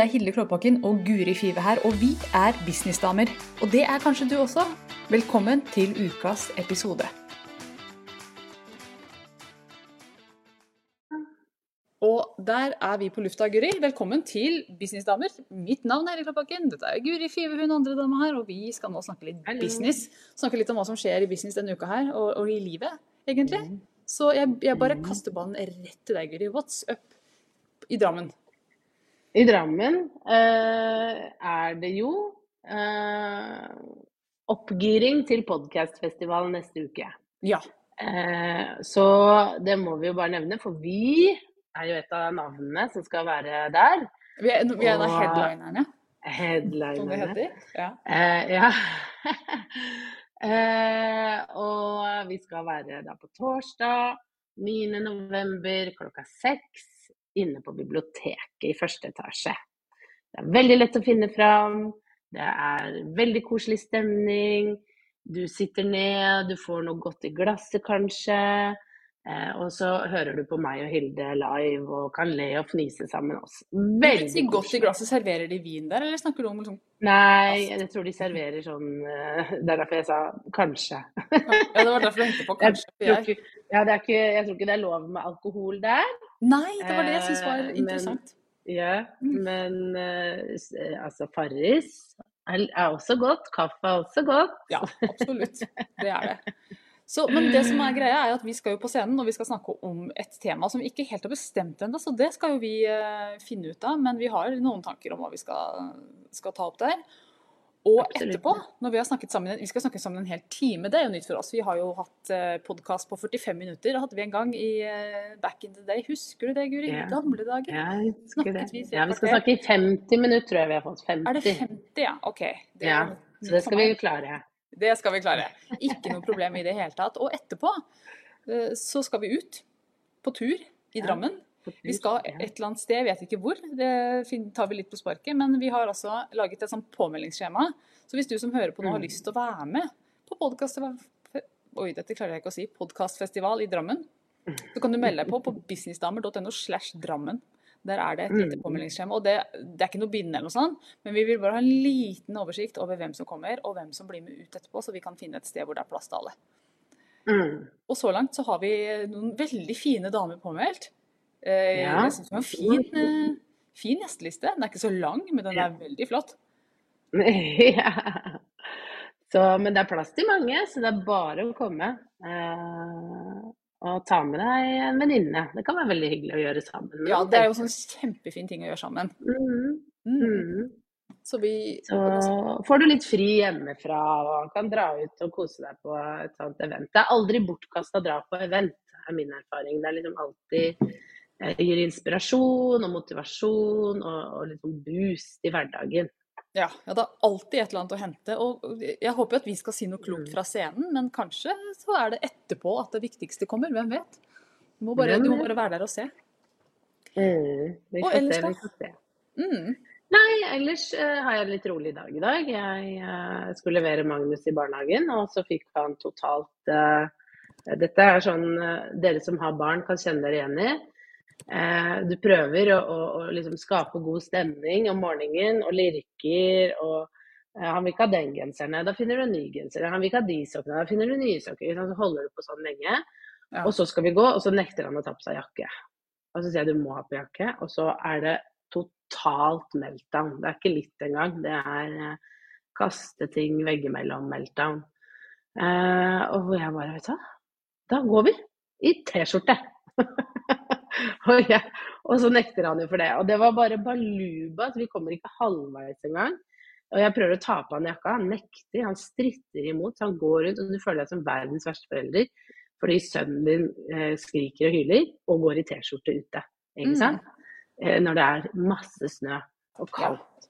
Det er Hilde Klåbakken og Guri Five her, og vi er businessdamer. Og det er kanskje du også. Velkommen til ukas episode. Og der er vi på lufta, Guri. Velkommen til Businessdamer. Mitt navn er Hilde Klåbakken. Dette er Guri Five, hun andre dama her, og vi skal nå snakke litt Hello. business. Snakke litt om hva som skjer i business denne uka her, og, og i livet, egentlig. Så jeg, jeg bare Mm. kaster ballen rett til deg, Guri. What's up i Drammen? I Drammen eh, er det jo eh, oppgiring til podkastfestival neste uke. Ja. Eh, så det må vi jo bare nevne, for vi er jo et av navnene som skal være der. Vi er, vi er en av headlinerne. headlinerne, som det heter. Ja. Eh, ja. eh, og vi skal være da på torsdag 9. november klokka seks inne på biblioteket i første etasje. Det er veldig lett å finne fram. Det er veldig koselig stemning. Du sitter ned, du får noe godt i glasset kanskje. Eh, og så hører du på meg og Hilde live og kan le og fnise sammen også. Veldig Si godt i glasset, serverer de vin der, eller snakker du om liksom Nei, jeg tror de serverer sånn eh, Det er derfor jeg sa kanskje. Ja, det var derfor jeg tenkte på Jeg kanskje. tror ikke, ja, det ikke, jeg tror ikke det er lov med alkohol der. Nei, det var det jeg syntes var interessant. men-. Ja, Mm. men eh, eh, altså Farris er, er også godt. Kaffe er også godt. Ja, absolutt. Det er det. Så, men det som er greia er at vi skal jo på scenen og vi skal snakke om et tema som vi ikke helt har bestemt ennå, så det skal jo vi eh, finne ut av. Men vi har noen tanker om hva vi skal, skal ta opp der. Og Absolutt. etterpå, når vi har snakket sammen, vi skal snakke sammen en hel time, det er jo nytt for oss. Vi har jo hatt eh, podkast på 45 minutter, det hadde vi en gang i eh, back in the day. Husker du det, Guri? Ja. Gamle dager. Jeg husker det. Vi Ja, vi skal snakke i 50 minutter, tror jeg vi har fått. 50. Er det 50, ja? OK. Det, Ja, Så det skal vi klare. Det skal vi klare. Ikke noe problem i det hele tatt. Og etterpå eh, så skal vi ut på tur i Ja. Drammen. Vi skal et eller annet sted, jeg vet ikke hvor, det tar vi litt på sparket. Men vi har altså laget et sånt påmeldingsskjema. Så hvis du som hører på nå har Mm. lyst til å være med på Oi, dette klarer jeg ikke å si. Podcastfestival i Drammen. Så kan du melde deg på på businessdamer.no slash Drammen. Der er det et lite Mm. påmeldingsskjema. Og det, det er ikke noe bindende eller noe sånt, men vi vil bare ha en liten oversikt over hvem som kommer, og hvem som blir med ut etterpå, så vi kan finne et sted hvor det er plass til alle. Mm. Og så langt så har vi noen veldig fine damer påmeldt. Eh, Ja. Jeg syns det var en fin, eh, fin gjesteliste. Den er ikke så lang, men den er veldig flott. ja. Så, men det er plass til mange, så det er bare å komme. Eh, og ta med deg en venninne. Det kan være veldig hyggelig å gjøre sammen. Ja, det er jo sånn kjempefin ting å gjøre sammen. Mhm, Mm. mhm. Så vi Så får du litt fri hjemmefra og kan dra ut og kose deg på et sånt event. Det er aldri bortkasta å dra på event, er min erfaring. Det er liksom alltid gir inspirasjon og motivasjon og, og liksom boost i hverdagen. Ja, ja, det er alltid et eller annet å hente. Og jeg håper at vi skal si noe klokt Mm. fra scenen, men kanskje så er det etterpå at det viktigste kommer. Hvem vet? Du må bare, du må bare være der og se. Mm, vi Og får se, vi får se. Mm. Nei, ellers uh, har jeg en litt rolig dag i dag. Jeg uh, skulle levere Magnus i barnehagen, og så fikk han totalt uh, Dette er sånn eh, dere som har barn kan kjenne dere igjen i. Eh, du prøver å, å, å liksom skape god stemning om morgenen og lirker og eh, han vil ikke ha den genseren, da finner du en ny genser. Han vil ikke ha de sokkene, da finner du nye sokker. Så holder du på sånn lenge. Ja. Og så skal vi gå, og så nekter han å ta på seg jakke. Og så sier jeg du må ha på jakke, og så er det totalt meltdown. Det er ikke litt engang. Det er eh, kaste ting veggimellom-meltdown. Eh, og jeg bare, vet du hva, da går vi i T-skjorte. og, jeg, og så nekter han jo for det. Og det var bare baluba, så vi kommer ikke halvveis engang. Og jeg prøver å ta på han jakka, han nekter, han stritter imot. Han går rundt, og du føler deg som verdens verste forelder fordi sønnen din eh, skriker og hyler og går i T-skjorte ute. Ikke Mm. Eh, når det er masse snø og kaldt.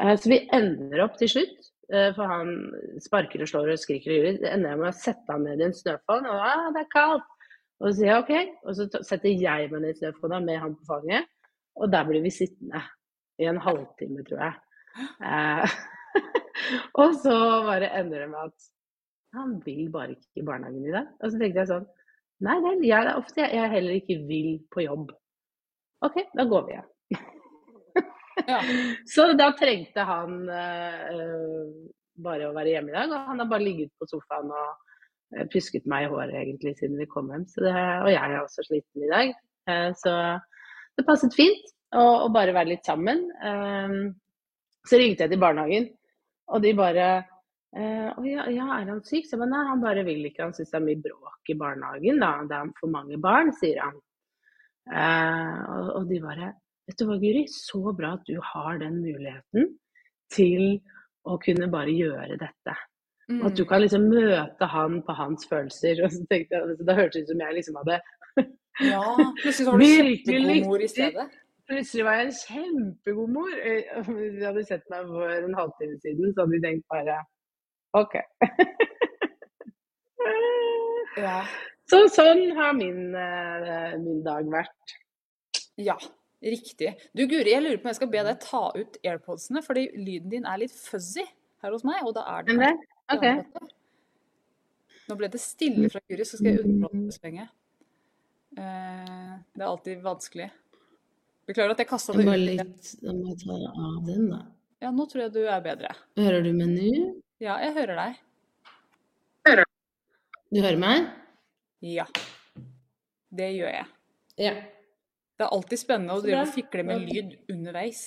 Eh, så vi ender opp til slutt, eh, for han sparker og slår og skriker og hyler, det ender jeg med å sette han ned i en snøfonn. Og ah, det er kaldt! Og så sier jeg OK. Og så setter jeg meg ned i snøfonna med han på fanget. Og der blir vi sittende i en halvtime, tror jeg. Eh, og så bare ender det med at han vil bare ikke i barnehagen i dag. Og så tenkte jeg sånn Nei, vel, jeg, er ofte jeg, heller ikke vil på jobb. OK, da går vi igjen. Ja. Så da trengte han eh, bare å være hjemme i dag. Og han har bare ligget på sofaen og eh, pysket meg i håret egentlig siden vi kom hjem. Det, og jeg er også sliten i dag. Eh, så det passet fint å, bare være litt sammen. Eh, så ringte jeg til barnehagen, og de bare Å ja, ja, er han syk? Så jeg bare, nei, han bare vil ikke. Han syns det er mye bråk i barnehagen. da, Det er for mange barn, sier han. Og de bare Vet du hva, Guri, så bra at du har den muligheten til å kunne bare gjøre dette. Og at du Mm. kan liksom møte han på hans følelser. Og så tenkte jeg, Det hørtes ut som jeg liksom hadde Ja, plutselig så var du kjempegod mor i stedet. Plutselig var jeg en kjempegod mor. Eh, Hvis de hadde sett meg for en halvtime siden, så hadde de tenkt bare OK. Ja. Så sånn har min, eh, min dag vært. ja, riktig. Du Guri, jeg lurer på om jeg skal be deg ta ut airpodsene, fordi lyden din er litt fuzzy her hos meg, og da er det Men OK. Nå ble det stille fra Guri, så skal jeg underholde så lenge. Eh, det er alltid vanskelig. Beklager at jeg kasta det ut. litt, da må jeg ta av den, da. Ja, nå tror jeg du er bedre. Hører du meg nå? Ja, jeg hører deg. Du hører meg? Ja. Det gjør jeg. Ja. Det er alltid spennende å drive og fikle med lyd underveis.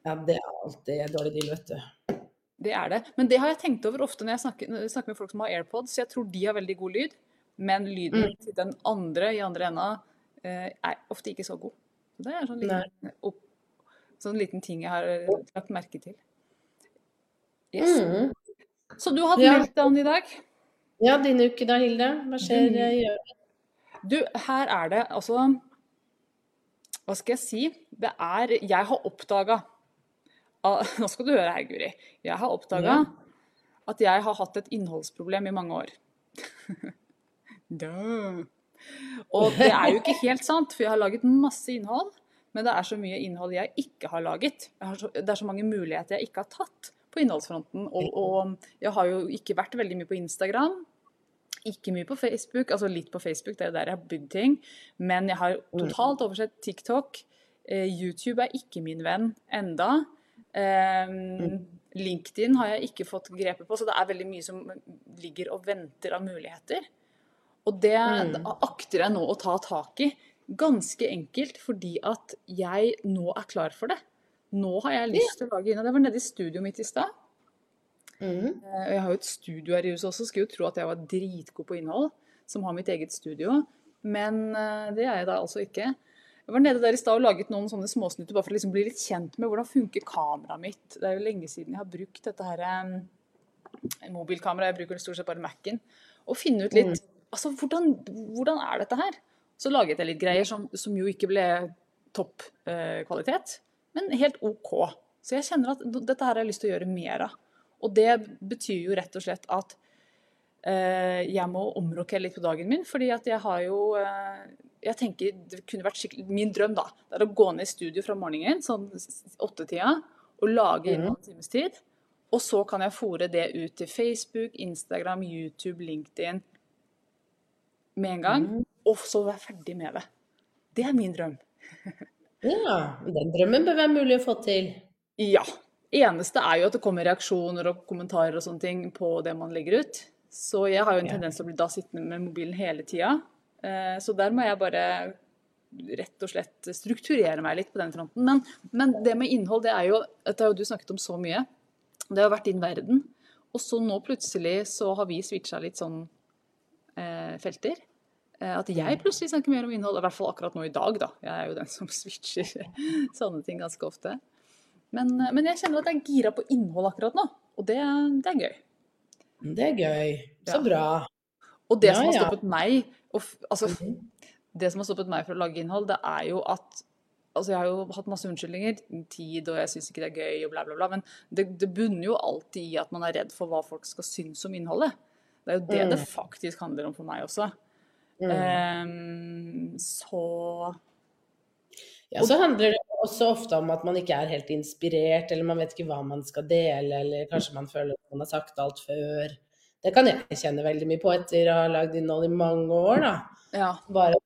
Ja, det er alltid dårlig deal, vet du. Det er det. Men det har jeg tenkt over ofte når jeg snakker, når jeg snakker med folk som har AirPods. Jeg tror de har veldig god lyd, men lyden Mm. til den andre i andre enda eh, er ofte ikke så god. Så det er sånn liten, opp, sånn liten ting jeg har eh, lagt merke til. Yes. Mm. Så du har hatt Ja. meltdown i dag. Ja, din uke da, Hilde? Hva skjer? mm. gjør- Du, her er det altså Hva skal jeg si? Det er Jeg har oppdaga Nå skal du høre her, Guri. Jeg har oppdaga Ja. at jeg har hatt et innholdsproblem i mange år. Og det er jo ikke helt sant, for jeg har laget masse innhold. Men det er så mye innhold jeg ikke har laget. Har så, det er så mange muligheter jeg ikke har tatt på innholdsfronten. Og, og jeg har jo ikke vært veldig mye på Instagram. Ikke mye på Facebook, altså litt på Facebook, det er der jeg har bygd ting. Men jeg har totalt oversett TikTok. Eh, YouTube er ikke min venn enda. Eh, LinkedIn har jeg ikke fått grepet på, så det er veldig mye som ligger og venter av muligheter. Og det Mm. akter jeg nå å ta tak i. Ganske enkelt fordi at jeg nå er klar for det. Nå har jeg lyst til å lage innhold. Jeg var nede i studioet mitt i stad. Mm. Eh, jeg har jo et studio her i huset også, skulle jo tro at jeg var dritgod på innhold, som har mitt eget studio. Men eh, det er jeg da altså ikke. Jeg var nede der i stad og laget noen sånne småsnutter bare for å liksom bli litt kjent med hvordan funker kameraet mitt. Det er jo lenge siden jeg har brukt dette her um, mobilkameraet, jeg bruker stort sett bare Mac-en. Og finne ut litt altså hvordan, hvordan er dette her? Så laget jeg litt greier som, som jo ikke ble topp eh, kvalitet, men helt OK. Så jeg kjenner at dette her har jeg lyst til å gjøre mer av. Og det betyr jo rett og slett at eh, jeg må omrokere litt på dagen min, fordi at jeg har jo eh, Jeg tenker det kunne vært skikkelig Min drøm, da, det er å gå ned i studio fra morgenen, sånn åttetida, og lage innen en times tid. Og så kan jeg fòre det ut til Facebook, Instagram, YouTube, LinkedIn med en gang. Og så være ferdig med det. Det er min drøm. Ja, den drømmen bør være mulig å få til. Ja. Eneste er jo at det kommer reaksjoner og kommentarer og sånne ting på det man legger ut. Så jeg har jo en tendens til å bli da sittende med mobilen hele tida. Eh, Så der må jeg bare rett og slett strukturere meg litt på den fronten. Men, men det med innhold, det er jo Dette har jo du snakket om så mye. Det har vært din verden. Og så nå plutselig så har vi switcha litt sånn eh, felter. Eh, At jeg plutselig snakker mer om innhold, i hvert fall akkurat nå i dag, da. Jeg er jo den som switcher sånne ting ganske ofte. Men, men jeg kjenner at jeg er gira på innhold akkurat nå, og det, det er gøy. Det er gøy. Så Ja. bra. Og det Ja, som har ja. stoppet meg og, altså, Mhm. Det som har stoppet meg for å lage innhold, det er jo at Altså, jeg har jo hatt masse unnskyldninger. Tid, og jeg syns ikke det er gøy, og bla, bla, bla. Men det, det bunner jo alltid i at man er redd for hva folk skal synes om innholdet. Det er jo det Mm. det faktisk handler om for meg også. Mm. Um, så Ja, så handler det også ofte om at man ikke er helt inspirert, eller man vet ikke hva man skal dele, eller kanskje man føler at man har sagt alt før. Det kan jeg kjenne veldig mye på etter å ha lagd innhold i mange år, da. ja. Bare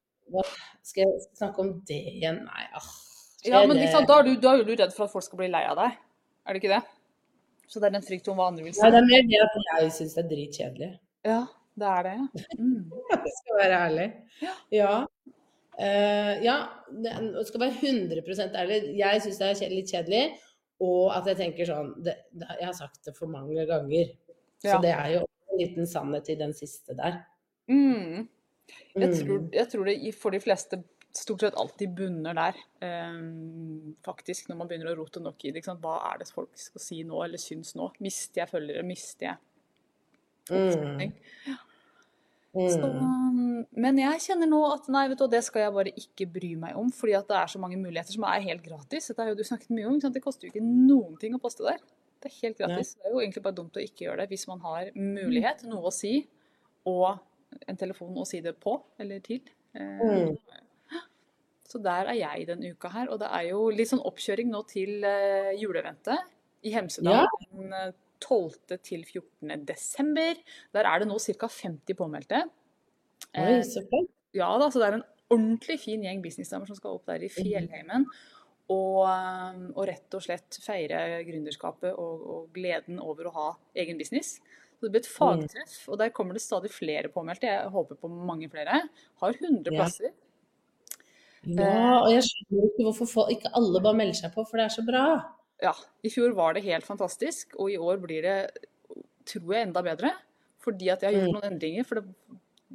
skal jeg snakke om det igjen? Nei, ah, Ja, men liksom, da er, du, da er du redd for at folk skal bli lei av deg. Er det ikke det? Så det er en frykt om hva andre vil si. Ja, det er mer det at jeg syns det er dritkjedelig. Ja, det er det. Mm. Jeg skal være ærlig. Ja. Eh, ja, det, skal være 100% ærlig. Jeg syns det er litt kjedelig. Og at jeg tenker sånn det, det, Jeg har sagt det for mange ganger. Så det er jo en liten sannhet i den siste der. Mm. Jeg, Mm. tror, jeg tror det for de fleste stort sett alltid bunner der, um, faktisk, når man begynner å rote nok i det. Hva er det folk skal si nå, eller syns nå? Mister jeg følgere? Mister jeg oppslutning? Så, Mm. men jeg kjenner nå at nei, vet du, det skal jeg bare ikke bry meg om, fordi at det er så mange muligheter som er helt gratis. Dette har jo du snakket mye om. Sant? Det koster jo ikke noen ting å poste der. Det er helt gratis. Det er jo egentlig bare dumt å ikke gjøre det hvis man har mulighet, noe å si, og en telefon å si det på eller til. Eh, Mm. Så der er jeg denne uka her. Og det er jo litt sånn oppkjøring nå til eh, juleeventet i Hemsedal Ja. den eh, 12. til 14. desember. Der er det nå ca. 50 påmeldte. Oi, Eh, så flott. ja da, så det er en ordentlig fin gjeng businessdamer som skal opp der i fjellheimen. Og, eh, og rett og slett feire gründerskapet og, og gleden over å ha egen business. Så det blir et fagtreff, og der kommer det stadig flere påmeldte. Jeg håper på mange flere. Har 100 Ja. plasser. Ja, og jeg skjønner ikke hvorfor folk, ikke alle bare melder seg på, for det er så bra. Ja, i fjor var det helt fantastisk, og i år blir det, tror jeg, enda bedre. Fordi at jeg har gjort Mm. noen endringer. For det,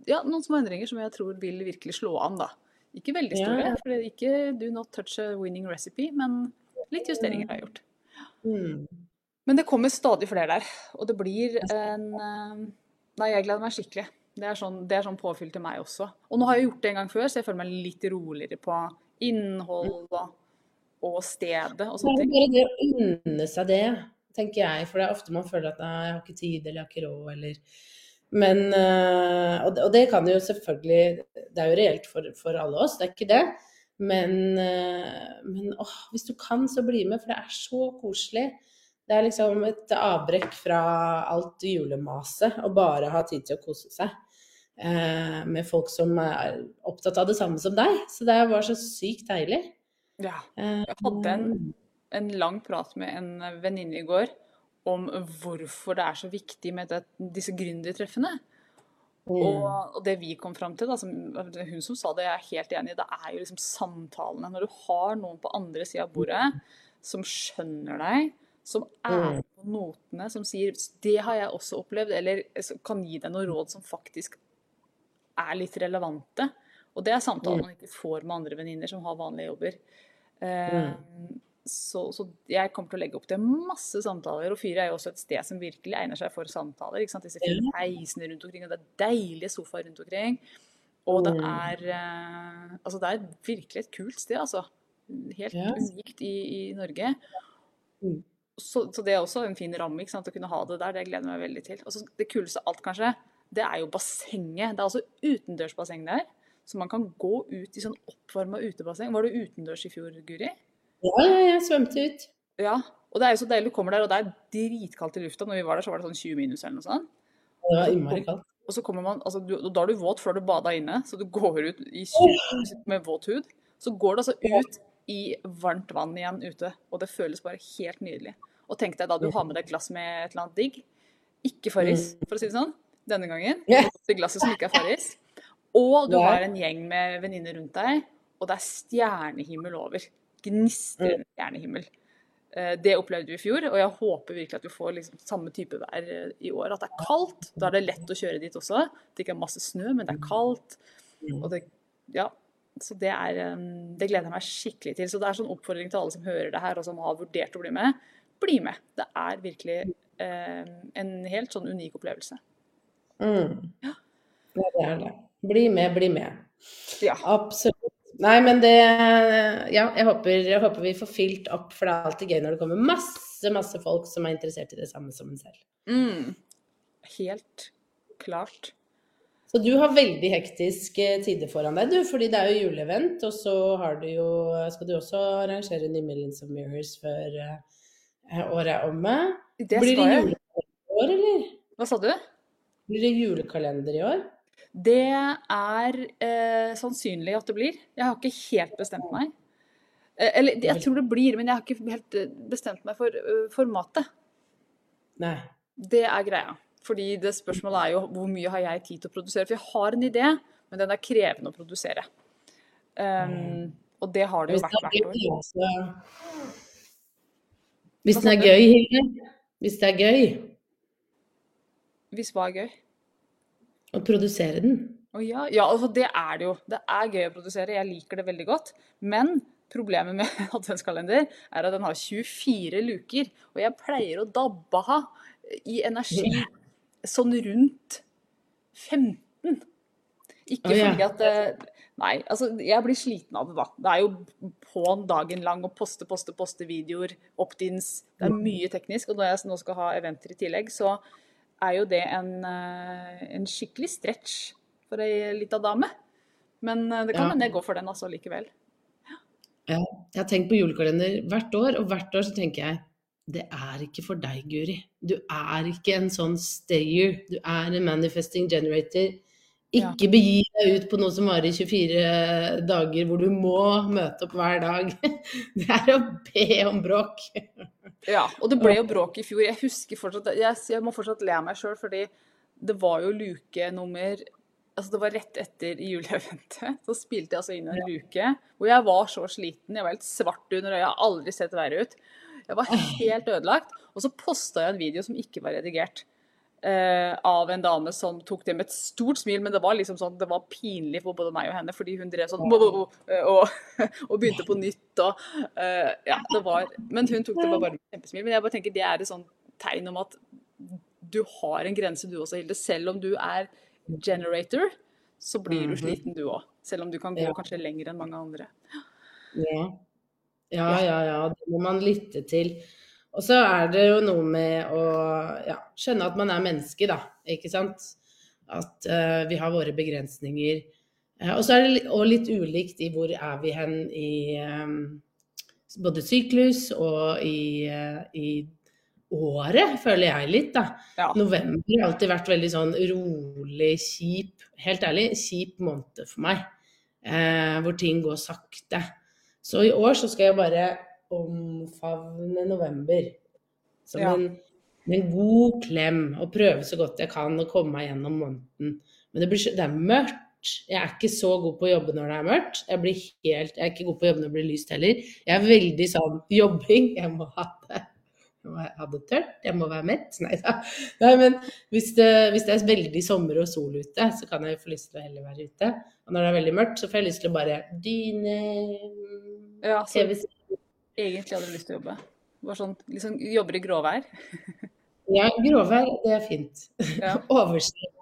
ja, noen små endringer som jeg tror vil virkelig slå an, da. Ikke veldig store, Ja. for det er ikke do not touch a winning recipe, men litt justeringer har jeg gjort. Mm. Men det kommer stadig flere der, og det blir en eh, Nei, jeg gleder meg skikkelig. Det er sånn, det er sånn påfyll til meg også. Og nå har jeg gjort det en gang før, så jeg føler meg litt roligere på innhold og, og stedet og Så sånne ting. bare det å unne seg det, tenker jeg. For det er ofte man føler at nei, jeg har ikke tid, eller jeg har ikke råd, eller Men øh, og, det, og det kan jo selvfølgelig Det er jo reelt for, for alle oss, det er ikke det. Men, øh, men åh, hvis du kan, så bli med, for det er så koselig. Det er liksom et avbrekk fra alt julemaset, å bare ha tid til å kose seg. eh, med folk som er opptatt av det samme som deg. Så det var så sykt deilig. Ja. Eh, Jeg hadde en, en lang prat med en venninne i går om hvorfor det er så viktig med det, disse gründertreffene. mm. Og, og det vi kom fram til, da, som, hun som sa det, jeg er helt enig i, det er jo liksom samtalene. Når du har noen på andre sida av bordet som skjønner deg, som er Mm. på notene, som sier 'det har jeg også opplevd', eller kan gi deg noen råd som faktisk er litt relevante. Og det er samtaler man ikke får med andre venninner som har vanlige jobber. Eh, så, så jeg kommer til å legge opp til masse samtaler. Og Fyret er jo også et sted som virkelig egner seg for samtaler. ikke sant? Disse fine heisene rundt omkring, og det er deilige sofaer rundt omkring. Og det Mm. er eh, Altså, det er virkelig et kult sted, altså. Helt Ja. unikt i, i Norge. Mm. Så, så det er også en fin ramme, ikke sant, å kunne ha det der. Det gleder jeg meg veldig til. Og så det kuleste av alt, kanskje, det er jo bassenget. Det er altså utendørsbasseng der. Så man kan gå ut i sånn oppvarma utebasseng. Var du utendørs i fjor, Guri? Ja, ja, jeg svømte ut. Ja. Og det er jo så deilig du kommer der, og det er dritkaldt i lufta. Når vi var der, så var det sånn 20 minus eller noe sånt. Det var innmari kaldt. Og så kommer man, altså du, Da er du våt før du bada inne, så du går ut i 20 med våt hud. Så går du altså ut i varmt vann igjen ute, og det føles bare helt nydelig. Og tenk deg da du har med deg et glass med et eller annet digg. Ikke Farris, for å si det sånn, denne gangen. Det glasset som ikke er Farris. Og du Ja. har en gjeng med venninner rundt deg, og det er stjernehimmel over. Gnistrende stjernehimmel. Eh, Det opplevde vi i fjor, og jeg håper virkelig at vi får liksom samme type vær eh, i år. At det er kaldt. Da er det lett å kjøre dit også. Det ikke er masse snø, men det er kaldt. Og det, ja, så det, er, eh, det gleder jeg meg skikkelig til. Så det er sånn oppfordring til alle som hører det her, og som har vurdert å bli med. Bli med. Det er virkelig eh, en helt sånn unik opplevelse. Mm. Ja, det er det. Bli med, bli med. Ja. Absolutt. Nei, men det Ja, jeg håper, jeg håper vi får fylt opp, for det er alltid gøy når det kommer masse, masse folk som er interessert i det samme som en selv. Mm. Helt klart. Så du har veldig hektiske tider foran deg, du, fordi det er jo juleevent, og så har du jo Skal du også arrangere New Millions of Mirrors før eh, året er omme? Det Blir det julekalender i år, eller? Hva sa du? Blir det julekalender i år? Det er eh, sannsynlig at det blir. Jeg har ikke helt bestemt meg. Eh, Eller jeg tror det blir, men jeg har ikke helt eh, bestemt meg for uh, formatet. Nei. Det er greia. Fordi det spørsmålet er jo hvor mye har jeg tid til å produsere. For jeg har en idé, men den er krevende å produsere. Um, og det har det jo Hvis vært det er hvert år. gøy, så Hvis den er gøy, Hilde. Hvis det er gøy Hvis hva er gøy? Å produsere den. Å ja, ja, altså det er det jo. Det er gøy å produsere, jeg liker det veldig godt. Men problemet med adventskalender er at den har 24 luker. Og jeg pleier å dabbe av i energi sånn rundt 15. Ikke oh, ja. fordi at eh, Nei, altså jeg blir sliten av det, da. Det er jo på'n dagen lang å poste, poste, poste videoer, opt-ins. Det er mye teknisk. Og når jeg nå skal ha eventer i tillegg, så er jo det en, eh, en skikkelig stretch for ei lita dame. Men eh, det kan Ja. hende jeg går for den altså likevel. Ja, jeg har tenkt på julekalender hvert år, og hvert år så tenker jeg det er ikke for deg, Guri. Du er ikke en sånn stayer. Du er en manifesting generator. Ja. Ikke begi deg ut på noe som varer i 24 dager, hvor du må møte opp hver dag. Det er å be om bråk. Ja, og det ble jo bråk i fjor. Jeg husker fortsatt, jeg, jeg må fortsatt le av meg sjøl, fordi det var jo luke nummer Altså det var rett etter juleeventet. Så spilte jeg altså inn en luke hvor jeg var så sliten. Jeg var helt svart under øya. Aldri sett verre ut. Jeg var helt ødelagt. Og så posta jeg en video som ikke var redigert. Eh, av en dame som tok det med et stort smil, men det var liksom sånn, det var pinlig for både meg og henne, fordi hun drev sånn og, og, og begynte på nytt. Og, eh, ja, det var, men hun tok det bare med et kjempesmil. Men jeg bare tenker det er et sånn tegn om at du har en grense du også, Hilde. Selv om du er generator, så blir du Mhm. sliten du òg. Selv om du kan gå Ja. kanskje lenger enn mange andre. Ja. ja, ja, ja. Det må man lytte til. Og så er det jo noe med å ja, skjønne at man er menneske, da. Ikke sant? At uh, vi har våre begrensninger. Uh, og så er det òg litt ulikt i hvor er vi hen i um, både syklus og i, uh, i året, føler jeg litt, da. Ja. November har alltid vært veldig sånn rolig, kjip, helt ærlig, kjip måned for meg. Hvor ting går sakte. Så i år så skal jeg bare omfavne november. Som Ja. en, en god klem, og prøve så godt jeg kan å komme meg gjennom måneden. Men det, blir, det er mørkt. Jeg er ikke så god på å jobbe når det er mørkt. Jeg, blir helt, jeg er ikke god på å jobbe når det blir lyst heller. Jeg er veldig sånn jobbing. Jeg må ha det, jeg må ha det tørt. Jeg må være mett. Nei da. Nei, men hvis det, hvis det er veldig sommer og sol ute, så kan jeg få lyst til å heller være ute. Og når det er veldig mørkt, så får jeg lyst til å bare dyne Ja, så TV egentlig hadde lyst til å jobbe. Bare sånn, liksom jobber i gråvær. Ja, gråvær, det er fint. Ja. Overskyet.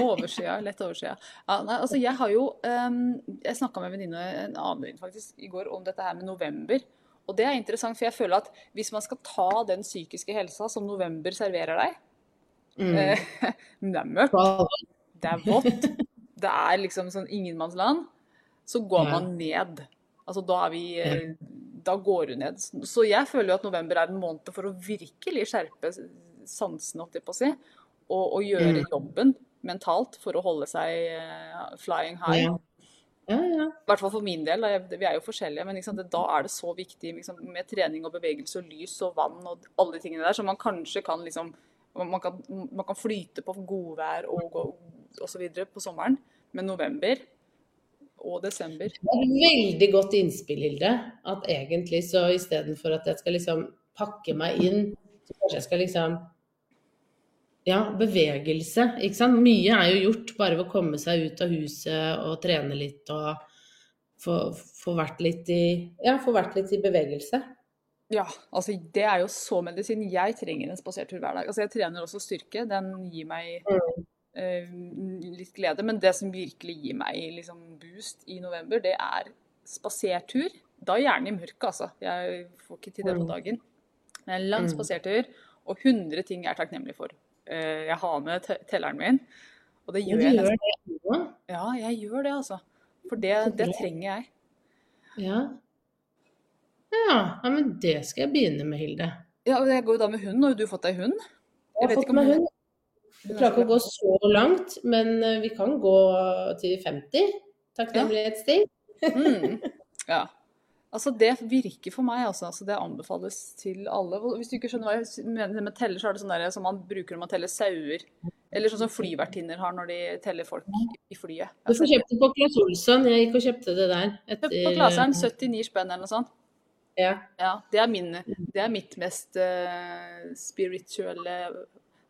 Overskya, lett oversida. Ja, nei, altså jeg har jo um, Jeg snakka med en venninne, en annen venninne faktisk, i går om dette her med november. Og det er interessant, for jeg føler at hvis man skal ta den psykiske helsa som november serverer deg Mm. eh, Det er mørkt, det er vått, det er liksom sånn ingenmannsland. Så går man ned. Altså da er vi eh, Da går du ned. Så jeg føler jo at november er en måned for å virkelig skjerpe sansene, holdt jeg på å si. Og, og gjøre Mm. jobben mentalt for å holde seg eh, flying high. Ja. Ja, ja. I hvert fall for min del. Vi er jo forskjellige, men liksom, det- da er det så viktig liksom, med trening og bevegelse og lys og vann og alle de tingene der, så man kanskje kan liksom Man kan, man kan flyte på godvær og, og, og så videre på sommeren, men november og desember Det er et veldig godt innspill, Hilde. At egentlig så istedenfor at jeg skal liksom pakke meg inn, så kanskje jeg skal liksom Ja, bevegelse. Ikke sant. Mye er jo gjort bare ved å komme seg ut av huset og trene litt og få, få vært litt i Ja, få vært litt i bevegelse. Ja, altså det er jo så medisin. Jeg trenger en spasertur hver dag. Altså jeg trener også styrke. Den gir meg eh, litt glede. Men det som virkelig gir meg liksom boost i november, det er spasertur. Da gjerne i mørket, altså. Jeg får ikke til det på Mm. dagen. En lang Mm. spasertur og 100 ting jeg er takknemlig for. Eh, jeg har med telleren min, og det gjør du jeg nesten. Ja, jeg gjør det, altså. For det, det trenger jeg. Ja. ja. Ja, men det skal jeg begynne med, Hilde. Ja, og jeg går jo da med hund. Har jo du fått deg hund. Jeg har vet fått meg hun- hund. Vi klarer ikke å gå så langt, men eh, vi kan gå til 50. Takknemlighetstid. Mm. Ja. Altså Det virker for meg, altså. altså. Det anbefales til alle. Hvis du ikke skjønner hva jeg mener med teller, så er det sånn der, som man bruker når man teller sauer. Eller sånn som flyvertinner har når de teller folk i flyet. Du får kjøpt det på Claes Olsson. Jeg gikk og kjøpte det der. Etter... På Klaseren 79 spenn eller noe sånt. Ja. ja det, er min, det er mitt mest uh, spirituelle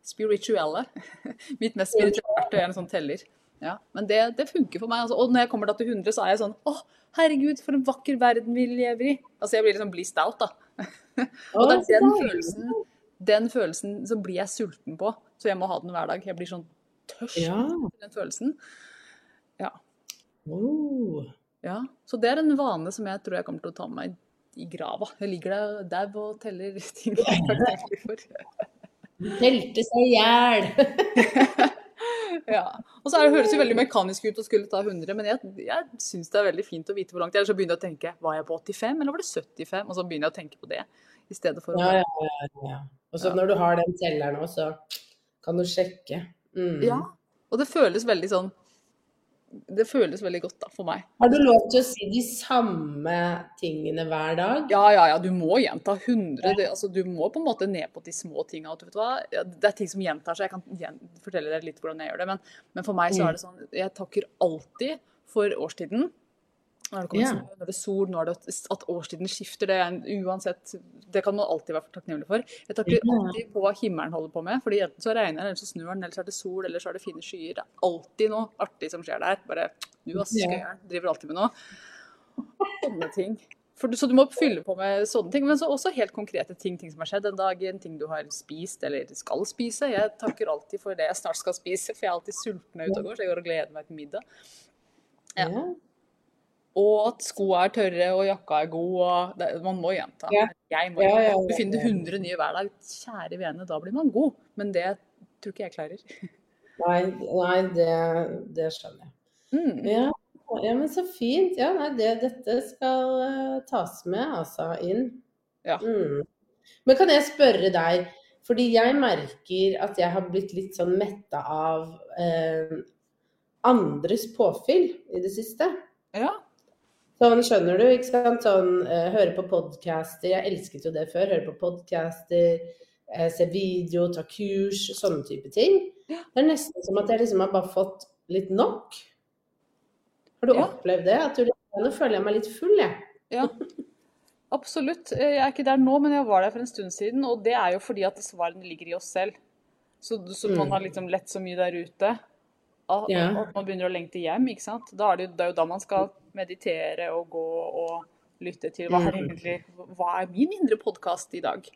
Spirituelle. mitt mest spirituelle verktøy er en sånn teller. Ja, Men det, det funker for meg. Altså. Og når jeg kommer da til 100, så er jeg sånn Å, herregud, for en vakker verden vi lever i. Altså jeg blir liksom blissed out, da. og det er den følelsen, den følelsen så blir jeg sulten på. Så jeg må ha den hver dag. Jeg blir sånn tørst ja. den følelsen. Ja. Oh. ja. Så det er en vane som jeg tror jeg kommer til å ta med meg i grava. Jeg ligger der dau og teller ting jeg er takknemlig for. Telte seg i hjel. ja. Og så det, høres det veldig mekanisk ut å skulle ta 100, men jeg, jeg syns det er veldig fint å vite hvor langt jeg er. Så begynner jeg å tenke var jeg på 85 eller var det 75? Og så begynner jeg å tenke på det i stedet for ja, ja. ja. Og så ja. når du har den telleren òg, så kan du sjekke. Mm. Ja. Og det føles veldig sånn det føles veldig godt da, for meg. Har du lov til å si de samme tingene hver dag? Ja, ja, ja. Du må gjenta 100. Det, altså, du må på en måte ned på de små tinga. Det er ting som gjentar seg. Jeg kan fortelle deg litt hvordan jeg gjør det. Men, men for meg så er det sånn Jeg takker alltid for årstiden. Nå er det kommet snø, nå er det sol, nå er det at årstiden skifter. Det, er uansett, det kan man alltid være takknemlig for. Jeg takker alltid på hva himmelen holder på med. fordi Enten så regner det, eller så snur den, eller så er det sol, eller så er det fine skyer. Det er alltid noe artig som skjer der. Bare du ass, skøyeren driver alltid med noe. Sånne ting. For, så du må fylle på med sånne ting, men så også helt konkrete ting. Ting som har skjedd den dagen, ting du har spist eller skal spise. Jeg takker alltid for det jeg snart skal spise, for jeg er alltid sulten ute og går, så jeg går og gleder meg til middag. Ja. Og at skoa er tørre og jakka er god. og det, Man må gjenta. Ja. Jeg må, ja, ja, du finner 100 nye hver dag. Kjære vene, da blir man god. Men det tror ikke jeg klarer. Nei, nei det, det, skjønner jeg. Mm. Ja, men så fint. Ja, nei, det, dette skal uh, tas med, altså, inn. Ja. Mm. Men kan jeg spørre deg, fordi jeg merker at jeg har blitt litt sånn metta av uh, andres påfyll i det siste. Ja. Sånn skjønner du, ikke sant. Sånn uh, høre på podcaster. Jeg elsket jo det før. Høre på podcaster, uh, se video, ta kurs, sånne type ting. Ja. Det er nesten som at jeg liksom har bare fått litt nok. Har du ja. opplevd det? At du, nå føler jeg meg litt full, jeg. Ja. Absolutt. Jeg er ikke der nå, men jeg var der for en stund siden. Og det er jo fordi at svarene ligger i oss selv. Så, så mm. man har liksom lett så mye der ute. At, ja. at man begynner å lengte hjem. ikke sant? Da er det, det er jo da man skal meditere og gå og lytte til hva er, egentlig, hva er min indre podkast i dag?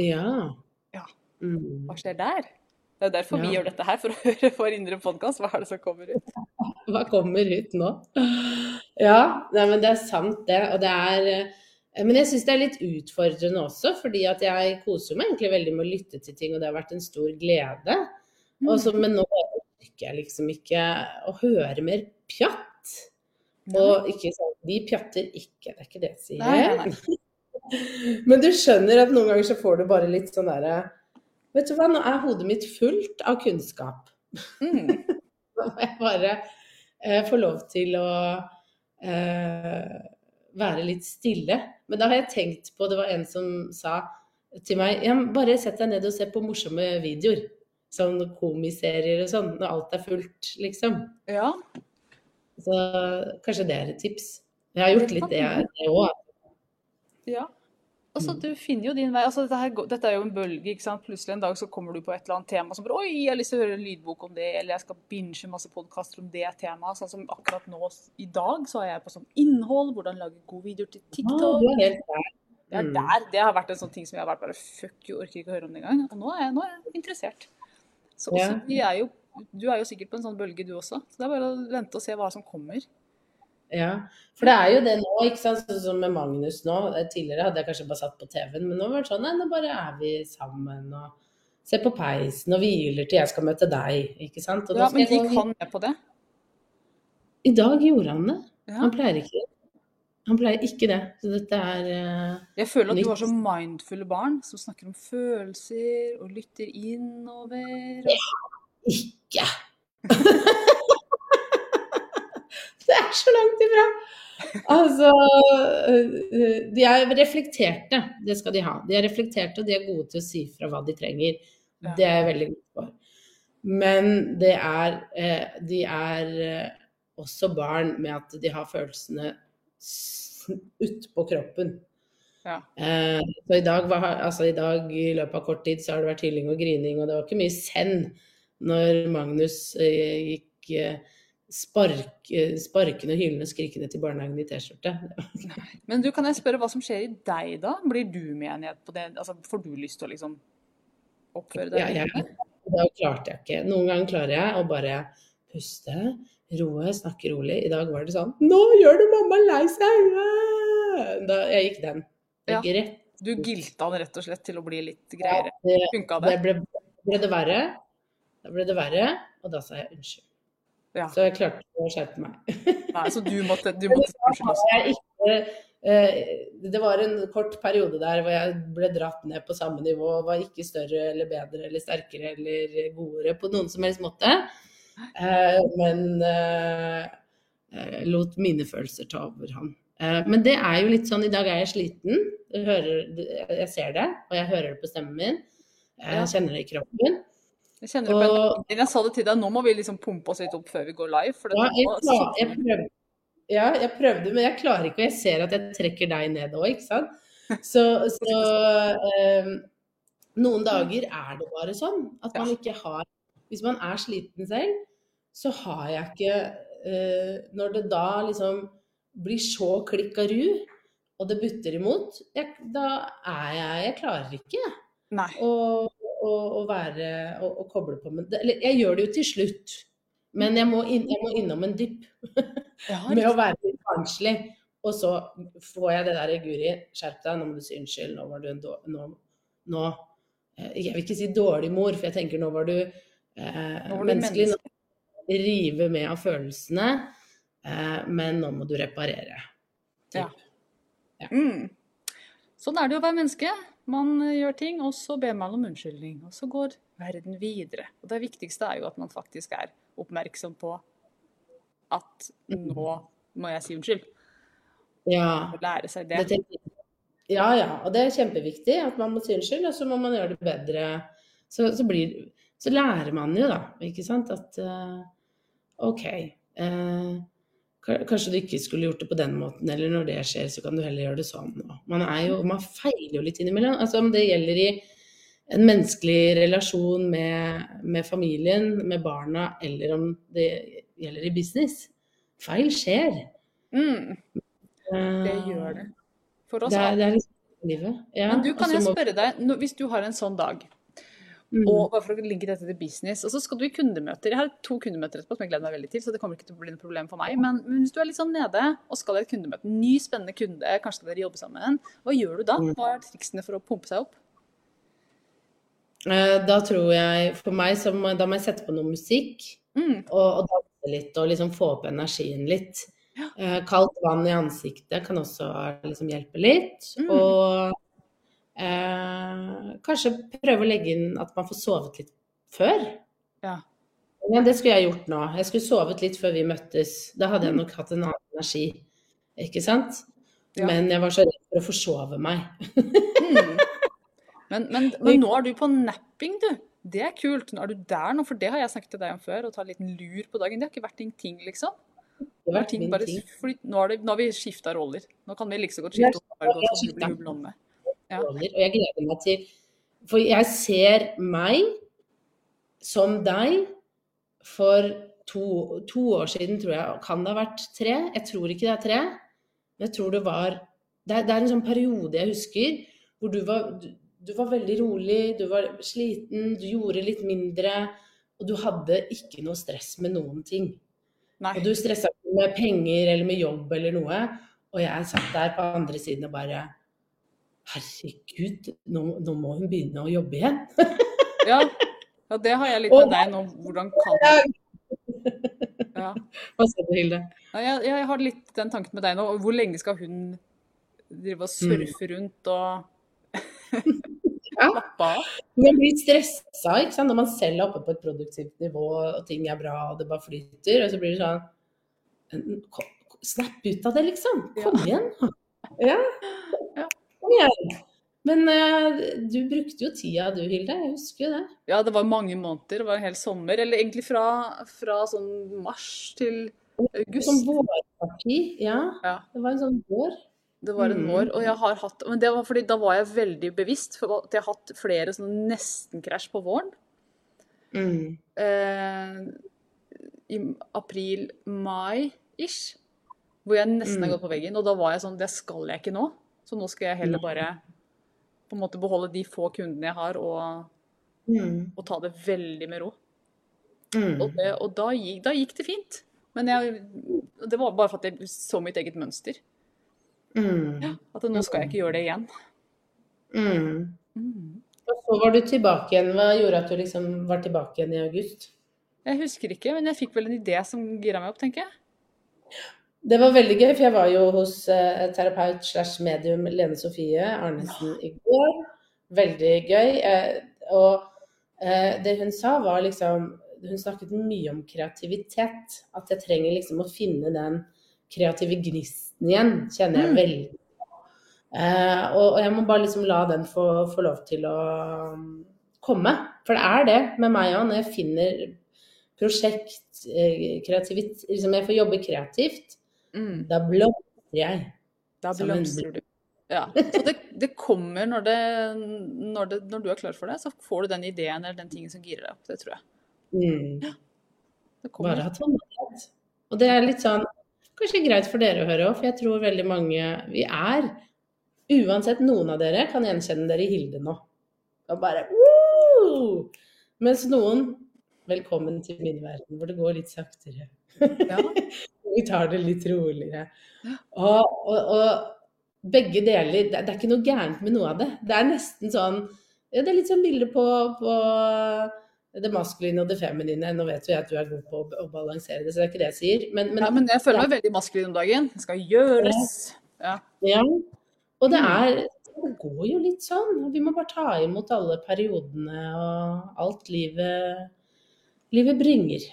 Ja. ja. Mm. Hva skjer der? Det er derfor ja. vi gjør dette her, for å høre vår indre podkast. Hva er det som kommer ut? Hva kommer ut nå? Ja, nei, men det er sant det. Og det er eh, Men jeg syns det er litt utfordrende også, fordi at jeg koser meg egentlig veldig med å lytte til ting, og det har vært en stor glede. Også, mm. men nå orker jeg liksom ikke å høre mer pjatt. Og ikke sånn Vi pjatter ikke, det er ikke det jeg sier. Nei, nei. Men du skjønner at noen ganger så får du bare litt sånn derre Vet du hva, nå er hodet mitt fullt av kunnskap. Mm. Da må jeg bare eh, få lov til å eh, være litt stille. Men da har jeg tenkt på Det var en som sa til meg ja, bare sett deg ned og se på morsomme videoer. Sånn komiserier og sånn, når alt er fullt, liksom. Ja. Så kanskje det er et tips. Jeg har gjort litt det, jeg òg. Ja. Altså, du finner jo din vei. Altså, dette, her, dette, er jo en bølge. ikke sant? Plutselig en dag så kommer du på et eller annet tema som bare Oi, jeg har lyst til å høre en lydbok om det, eller jeg skal binge masse podkaster om det temaet. Sånn som akkurat nå i dag så er jeg på sånn innhold, hvordan lage gode videoer til TikTok. Ah, du er helt der. Det er mm. der. Det har vært en sånn ting som jeg har vært bare Fuck, jeg orker ikke å høre om det engang. Og nå er, jeg, nå er jeg interessert. Så også, vi er jo du er jo sikkert på en sånn bølge, du også. Så det er bare å vente og se hva som kommer. Ja, for det er jo det nå, ikke sant. Sånn som med Magnus nå. Tidligere hadde jeg kanskje bare satt på TV-en, men nå var det sånn nei, nå bare er vi sammen og ser på peisen og hviler til jeg skal møte deg, ikke sant. ja, men gikk han med på det? I dag gjorde han det. Ja. Han pleier ikke det. Han pleier ikke det. Så dette er uh, Jeg føler at nytt. du har så mindfulle barn som snakker om følelser og lytter innover. Og... Ja ikke. det er så langt ifra. Altså øh, De er reflekterte, det skal de ha. De er reflekterte, og de er gode til å si fra hva de trenger. Det er jeg veldig god for. Men det er eh, De er også barn med at de har følelsene utpå kroppen. Ja. Så i dag, altså i dag, i løpet av kort tid, så har det vært hylling og grining, og det var ikke mye send når Magnus eh, gikk eh, spark, eh, sparkende, hyllende, skrikende til barnehagen i T-skjorte. Men du, kan jeg spørre hva som skjer i deg da? Blir du med igjen på det? Altså, får du lyst til å liksom oppføre deg? Ja, jeg, da klarte jeg ikke. Noen ganger klarer jeg å bare puste, roe, snakke rolig. I dag var det sånn Nå gjør du mamma lei seg! Ah!» Da, jeg gikk den. Jeg gikk rett. Du gilta han rett og slett til å bli litt greiere. Det, Funka det det? ble, ble det verre. Da ble det verre, og da sa jeg unnskyld. Ja. Så jeg klarte å skjerpe meg. Nei, så du måtte, du måtte unnskyld også? Jeg ikke, eh, det var en kort periode der hvor jeg ble dratt ned på samme nivå. Var ikke større eller bedre eller sterkere eller godere på noen som helst måte. Eh, men eh, lot mine følelser ta over Eh, men det er jo litt sånn I dag er jeg sliten. Jeg, hører, jeg ser det, og jeg hører det på stemmen min. Jeg kjenner det i kroppen. Jeg kjenner det på Og- energien. Jeg sa det til deg, nå må vi liksom pumpe oss litt opp før vi går live. Ja, jeg, klar, jeg, prøvde, ja, jeg prøvde, men jeg klarer ikke, og jeg ser at jeg trekker deg ned òg, ikke sant. Så, så eh, noen dager er det bare sånn at man ikke har Hvis man er sliten selv, så har jeg ikke eh, Når det da liksom blir så klikk av ru, og det butter imot, jeg, da er jeg Jeg klarer ikke Nei. å, å, være å, å koble på med. Eller jeg gjør det jo til slutt, men jeg må, inn, jeg må innom en dypp med å være litt barnslig. Og så får jeg det der Guri, skjerp deg, nå må du si unnskyld. Nå var du en dårlig nå, nå eh, Jeg vil ikke si dårlig mor, for jeg tenker nå var du eh, Nå var du menneskelig. menneske. Nå rive med av følelsene, eh, men nå må du reparere. Ja. Mm. Sånn er det jo å være menneske. Man eh, gjør ting, og så ber man om unnskyldning. Og så går verden videre. Og det viktigste er jo at man faktisk er oppmerksom på at nå må jeg si unnskyld. Ja. Og lære seg det. Det. Ja, ja. Og det er kjempeviktig at man må si unnskyld, og så må man gjøre det bedre. Så, så, blir, så lærer man jo, da, ikke sant, at uh, OK. ka- kanskje du ikke skulle gjort det på den måten, eller når det skjer, så kan du heller gjøre det sånn. Man, jo, man feiler jo litt innimellom. Altså om det gjelder i en menneskelig relasjon med, med familien, med barna, eller om det gjelder i business. Feil skjer. Mm, det Eh, gjør det. For oss det er, alle. det er liksom livet. Ja, Men du, kan så jeg spørre deg, hvis du har en sånn dag, Mm. og bare for å linke dette til business, og så skal du i kundemøter. Jeg har to kundemøter etterpå som jeg gleder meg veldig til, så det kommer ikke til å bli noe problem for meg. Men, hvis du er litt sånn nede og skal i et kundemøte, ny spennende kunde, kanskje skal dere jobbe sammen, hva gjør du da? Mm. Hva er triksene for å pumpe seg opp? Eh, Da tror jeg, for meg, så må, da må jeg sette på noe musikk Mm, og, og danse litt og liksom få opp energien litt. Ja. Kaldt vann i ansiktet kan også liksom hjelpe litt. Mm. Og eh, kanskje prøve å legge inn at man får sovet litt før. Ja. Men det skulle jeg gjort nå. Jeg skulle sovet litt før vi møttes. Da hadde jeg nok hatt en annen energi. Ikke sant? Ja. Men jeg var så redd for å forsove meg. mm. Men, men, men nå er du på napping, du. Det er kult. Nå er du der nå, for det har jeg snakket til deg om før. Å ta en liten lur på dagen. Det har ikke vært din ting, liksom. Det har vært ting bare flytt- nå, det, nå har vi skifta roller. Nå kan vi like så godt skifte skiftet- Ja. roller, og jeg gleder meg til For jeg ser meg som deg for to, to år siden, tror jeg. Kan det ha vært tre? Jeg tror ikke det er tre. Men jeg tror det var Det er, det er en sånn periode jeg husker hvor du var, du, du var veldig rolig, du var sliten, du gjorde litt mindre. Og du hadde ikke noe stress med noen ting. Nei. Og du stressa ikke med penger eller med jobb eller noe. Og jeg satt der på andre siden og bare Herregud, nå, nå må hun begynne å jobbe igjen. Ja. ja, det har jeg litt med deg nå. Hvordan kan ja. Hva sa du, Hilde? Jeg, jeg har litt den tanken med deg nå. Hvor lenge skal hun drive og surfe rundt og Ja. slappe av? Man blir stressa ikke sant? når man selv er oppe på et produktivt nivå og ting er bra og det bare flyter. Og så blir det sånn "Ko- Snap ut av det, liksom. Ja. Kom igjen. Ja. Ja. Igjen. Men uh, du brukte jo tida du, Hilde. Jeg husker jo det. Ja, det var mange måneder. Det var en hel sommer. Eller egentlig fra, fra sånn mars til Som august. vårparti. Ja. Ja. Det var en sånn vår. Det var en Mm. vår. Og jeg har hatt Men det var fordi da var jeg veldig bevisst for at jeg har hatt flere sånne nesten-krasj på våren. Mm. Eh, I april-mai-ish. Hvor jeg nesten har Mm. gått på veggen. Og da var jeg sånn Det skal jeg ikke nå. Så nå skal jeg heller bare på en måte beholde de få kundene jeg har, og, Mm. og ta det veldig med ro. Mm. Og, det, og da, gikk, da gikk det fint. Men jeg, det var bare for at jeg så mitt eget mønster. Mm. At nå skal jeg ikke gjøre det igjen. Mm. Mm. Og så var du tilbake igjen. Hva gjorde at du liksom var tilbake igjen i august? Jeg husker ikke, men jeg fikk vel en idé som gira meg opp, tenker jeg. Det var veldig gøy, for jeg var jo hos eh, terapeut slash medium Lene Sofie Arnesen i går. Veldig gøy. Eh, og eh, det hun sa var liksom Hun snakket mye om kreativitet. At jeg trenger liksom å finne den kreative gnisten igjen, kjenner jeg Mm. veldig. Eh, og, og jeg må bare liksom la den få, få lov til å um, komme. For det er det med meg òg, når jeg finner prosjekt, kreativitet Liksom jeg får jobbe kreativt. Mm. Da blomstrer jeg. Da blomstrer du. Ja. Så det, det kommer når, det, når, det, når du er klar for det, så får du den ideen eller den tingen som girer deg opp. Det tror jeg. Mm. Det kommer. Bare ha tålmodighet. Og det er litt sånn kanskje greit for dere å høre òg, for jeg tror veldig mange Vi er Uansett, noen av dere kan gjenkjenne dere i Hilde nå. Og bare Woo! Mens noen Velkommen til min verden, hvor det går litt saktere. Ja. Vi tar det litt roligere. Og, og, og begge deler det, det er ikke noe gærent med noe av det. Det er nesten sånn ja, Det er litt sånn bilde på, på det maskuline og det feminine. Nå vet jeg at du er god på å, å balansere det, så det er ikke det jeg sier. Men, men, ja, men jeg føler meg veldig maskulin om dagen. Det skal gjøres. Ja. ja. Og det er Det går jo litt sånn. Vi må bare ta imot alle periodene og alt livet, livet bringer.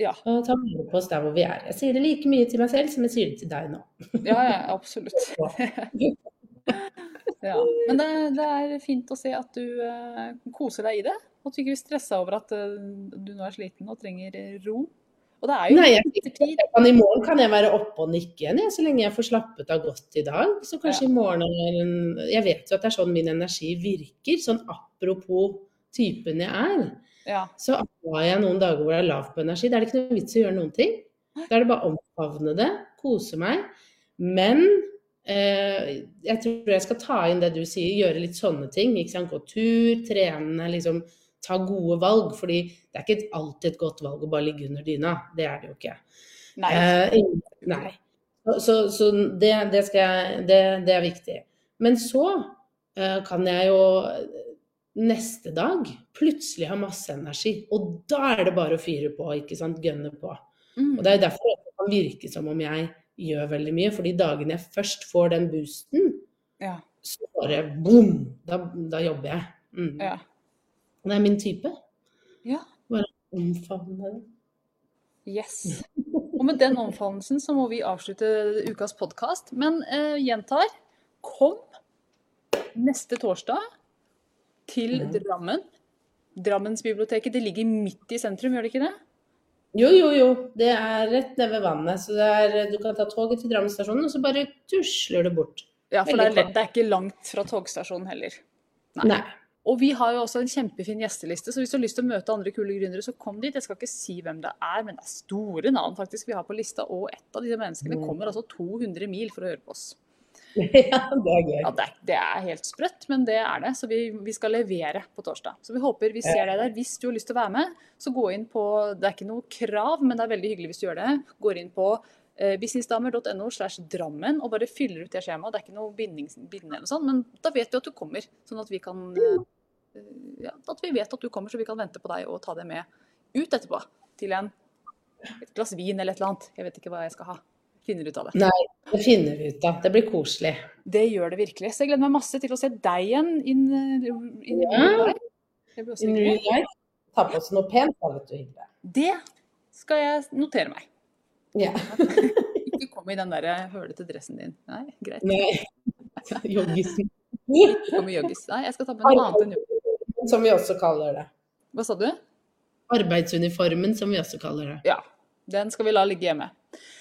Ja. Og ta vare på oss der hvor vi er. Jeg sier det like mye til meg selv som jeg sier det til deg nå. Ja, ja, absolutt. ja. Men det, det er fint å se at du eh, koser deg i det. Og at du ikke blir stressa over at eh, du nå er sliten og trenger ro. Og det er jo Nei, jeg, jeg kan, I morgen kan jeg være oppe og nikke igjen, jeg, så lenge jeg får slappet av godt i dag. Så kanskje i morgen Jeg vet jo at det er sånn min energi virker. Sånn apropos typen jeg er. Ja. Så har jeg noen dager hvor jeg er lav på energi. Da er det ikke noe vits i å gjøre noen ting. Da er det bare å omfavne det, kose meg. Men eh, jeg tror jeg skal ta inn det du sier, gjøre litt sånne ting. Gå tur, trene, liksom ta gode valg. Fordi det er ikke alltid et godt valg å bare ligge under dyna. Det er det jo ikke. Nei. Eh, nei. Så, så, det, det, jeg, det, det er viktig. Men så eh, kan jeg jo neste dag plutselig har masse energi. Og da er det bare å fyre på, ikke sant. Gønne på. Mm. Og det er derfor det kan virke som om jeg gjør veldig mye. For de dagene jeg først får den boosten, Ja. så bare boom! Da, da jobber jeg. Mm. ja. Det er min type. Ja. Omfavne det. Yes. Og med den omfavnelsen så må vi avslutte ukas podkast. Men eh, gjentar, kom neste torsdag til Mhm. Drammen. Drammensbiblioteket det ligger midt i sentrum, gjør det ikke det? Jo, jo, jo. Det er rett nede ved vannet. Så det er, du kan ta toget til Drammen stasjon, og så bare tusler du bort. Ja, for det er, lett, det er ikke langt fra togstasjonen heller. Nei. Nei. Og vi har jo også en kjempefin gjesteliste, så hvis du har lyst til å møte andre kule gründere, så kom dit. Jeg skal ikke si hvem det er, men det er store navn faktisk vi har på lista, og et av disse menneskene Mm. kommer altså 200 mil for å høre på oss. ja, det er gøy. Ja, det det er helt sprøtt, men det er det. Så vi, vi skal levere på torsdag. Så vi håper vi ser deg der. Hvis du har lyst til å være med, så gå inn på Det er ikke noe krav, men det er veldig hyggelig hvis du gjør det. Går inn på eh, businessdamer.no slash Drammen og bare fyller ut det skjemaet. Det er ikke noe binding, bindende eller sånn, men da vet vi at du kommer. Sånn at vi kan eh, ja, At vi vet at du kommer, så vi kan vente på deg og ta det med ut etterpå. Til en, et glass vin eller et eller annet. Jeg vet ikke hva jeg skal ha. Finner ut av det. Nei, det finner vi ut av. Det blir koselig. Det gjør det virkelig. Så jeg gleder meg masse til å se deg igjen in, in Ja. In hyggelig. real. Ta på oss noe pent, da, vet du, Hilde. Det skal jeg notere meg. Ja. Ikke kom i den der hølete dressen din. Nei, greit. Nei. Joggisen. Kom i joggis. Nei, jeg skal ta på noe annet enn joggis. Som vi også kaller det. Hva sa du? Arbeidsuniformen, som vi også kaller det. Ja. Den skal vi la ligge hjemme.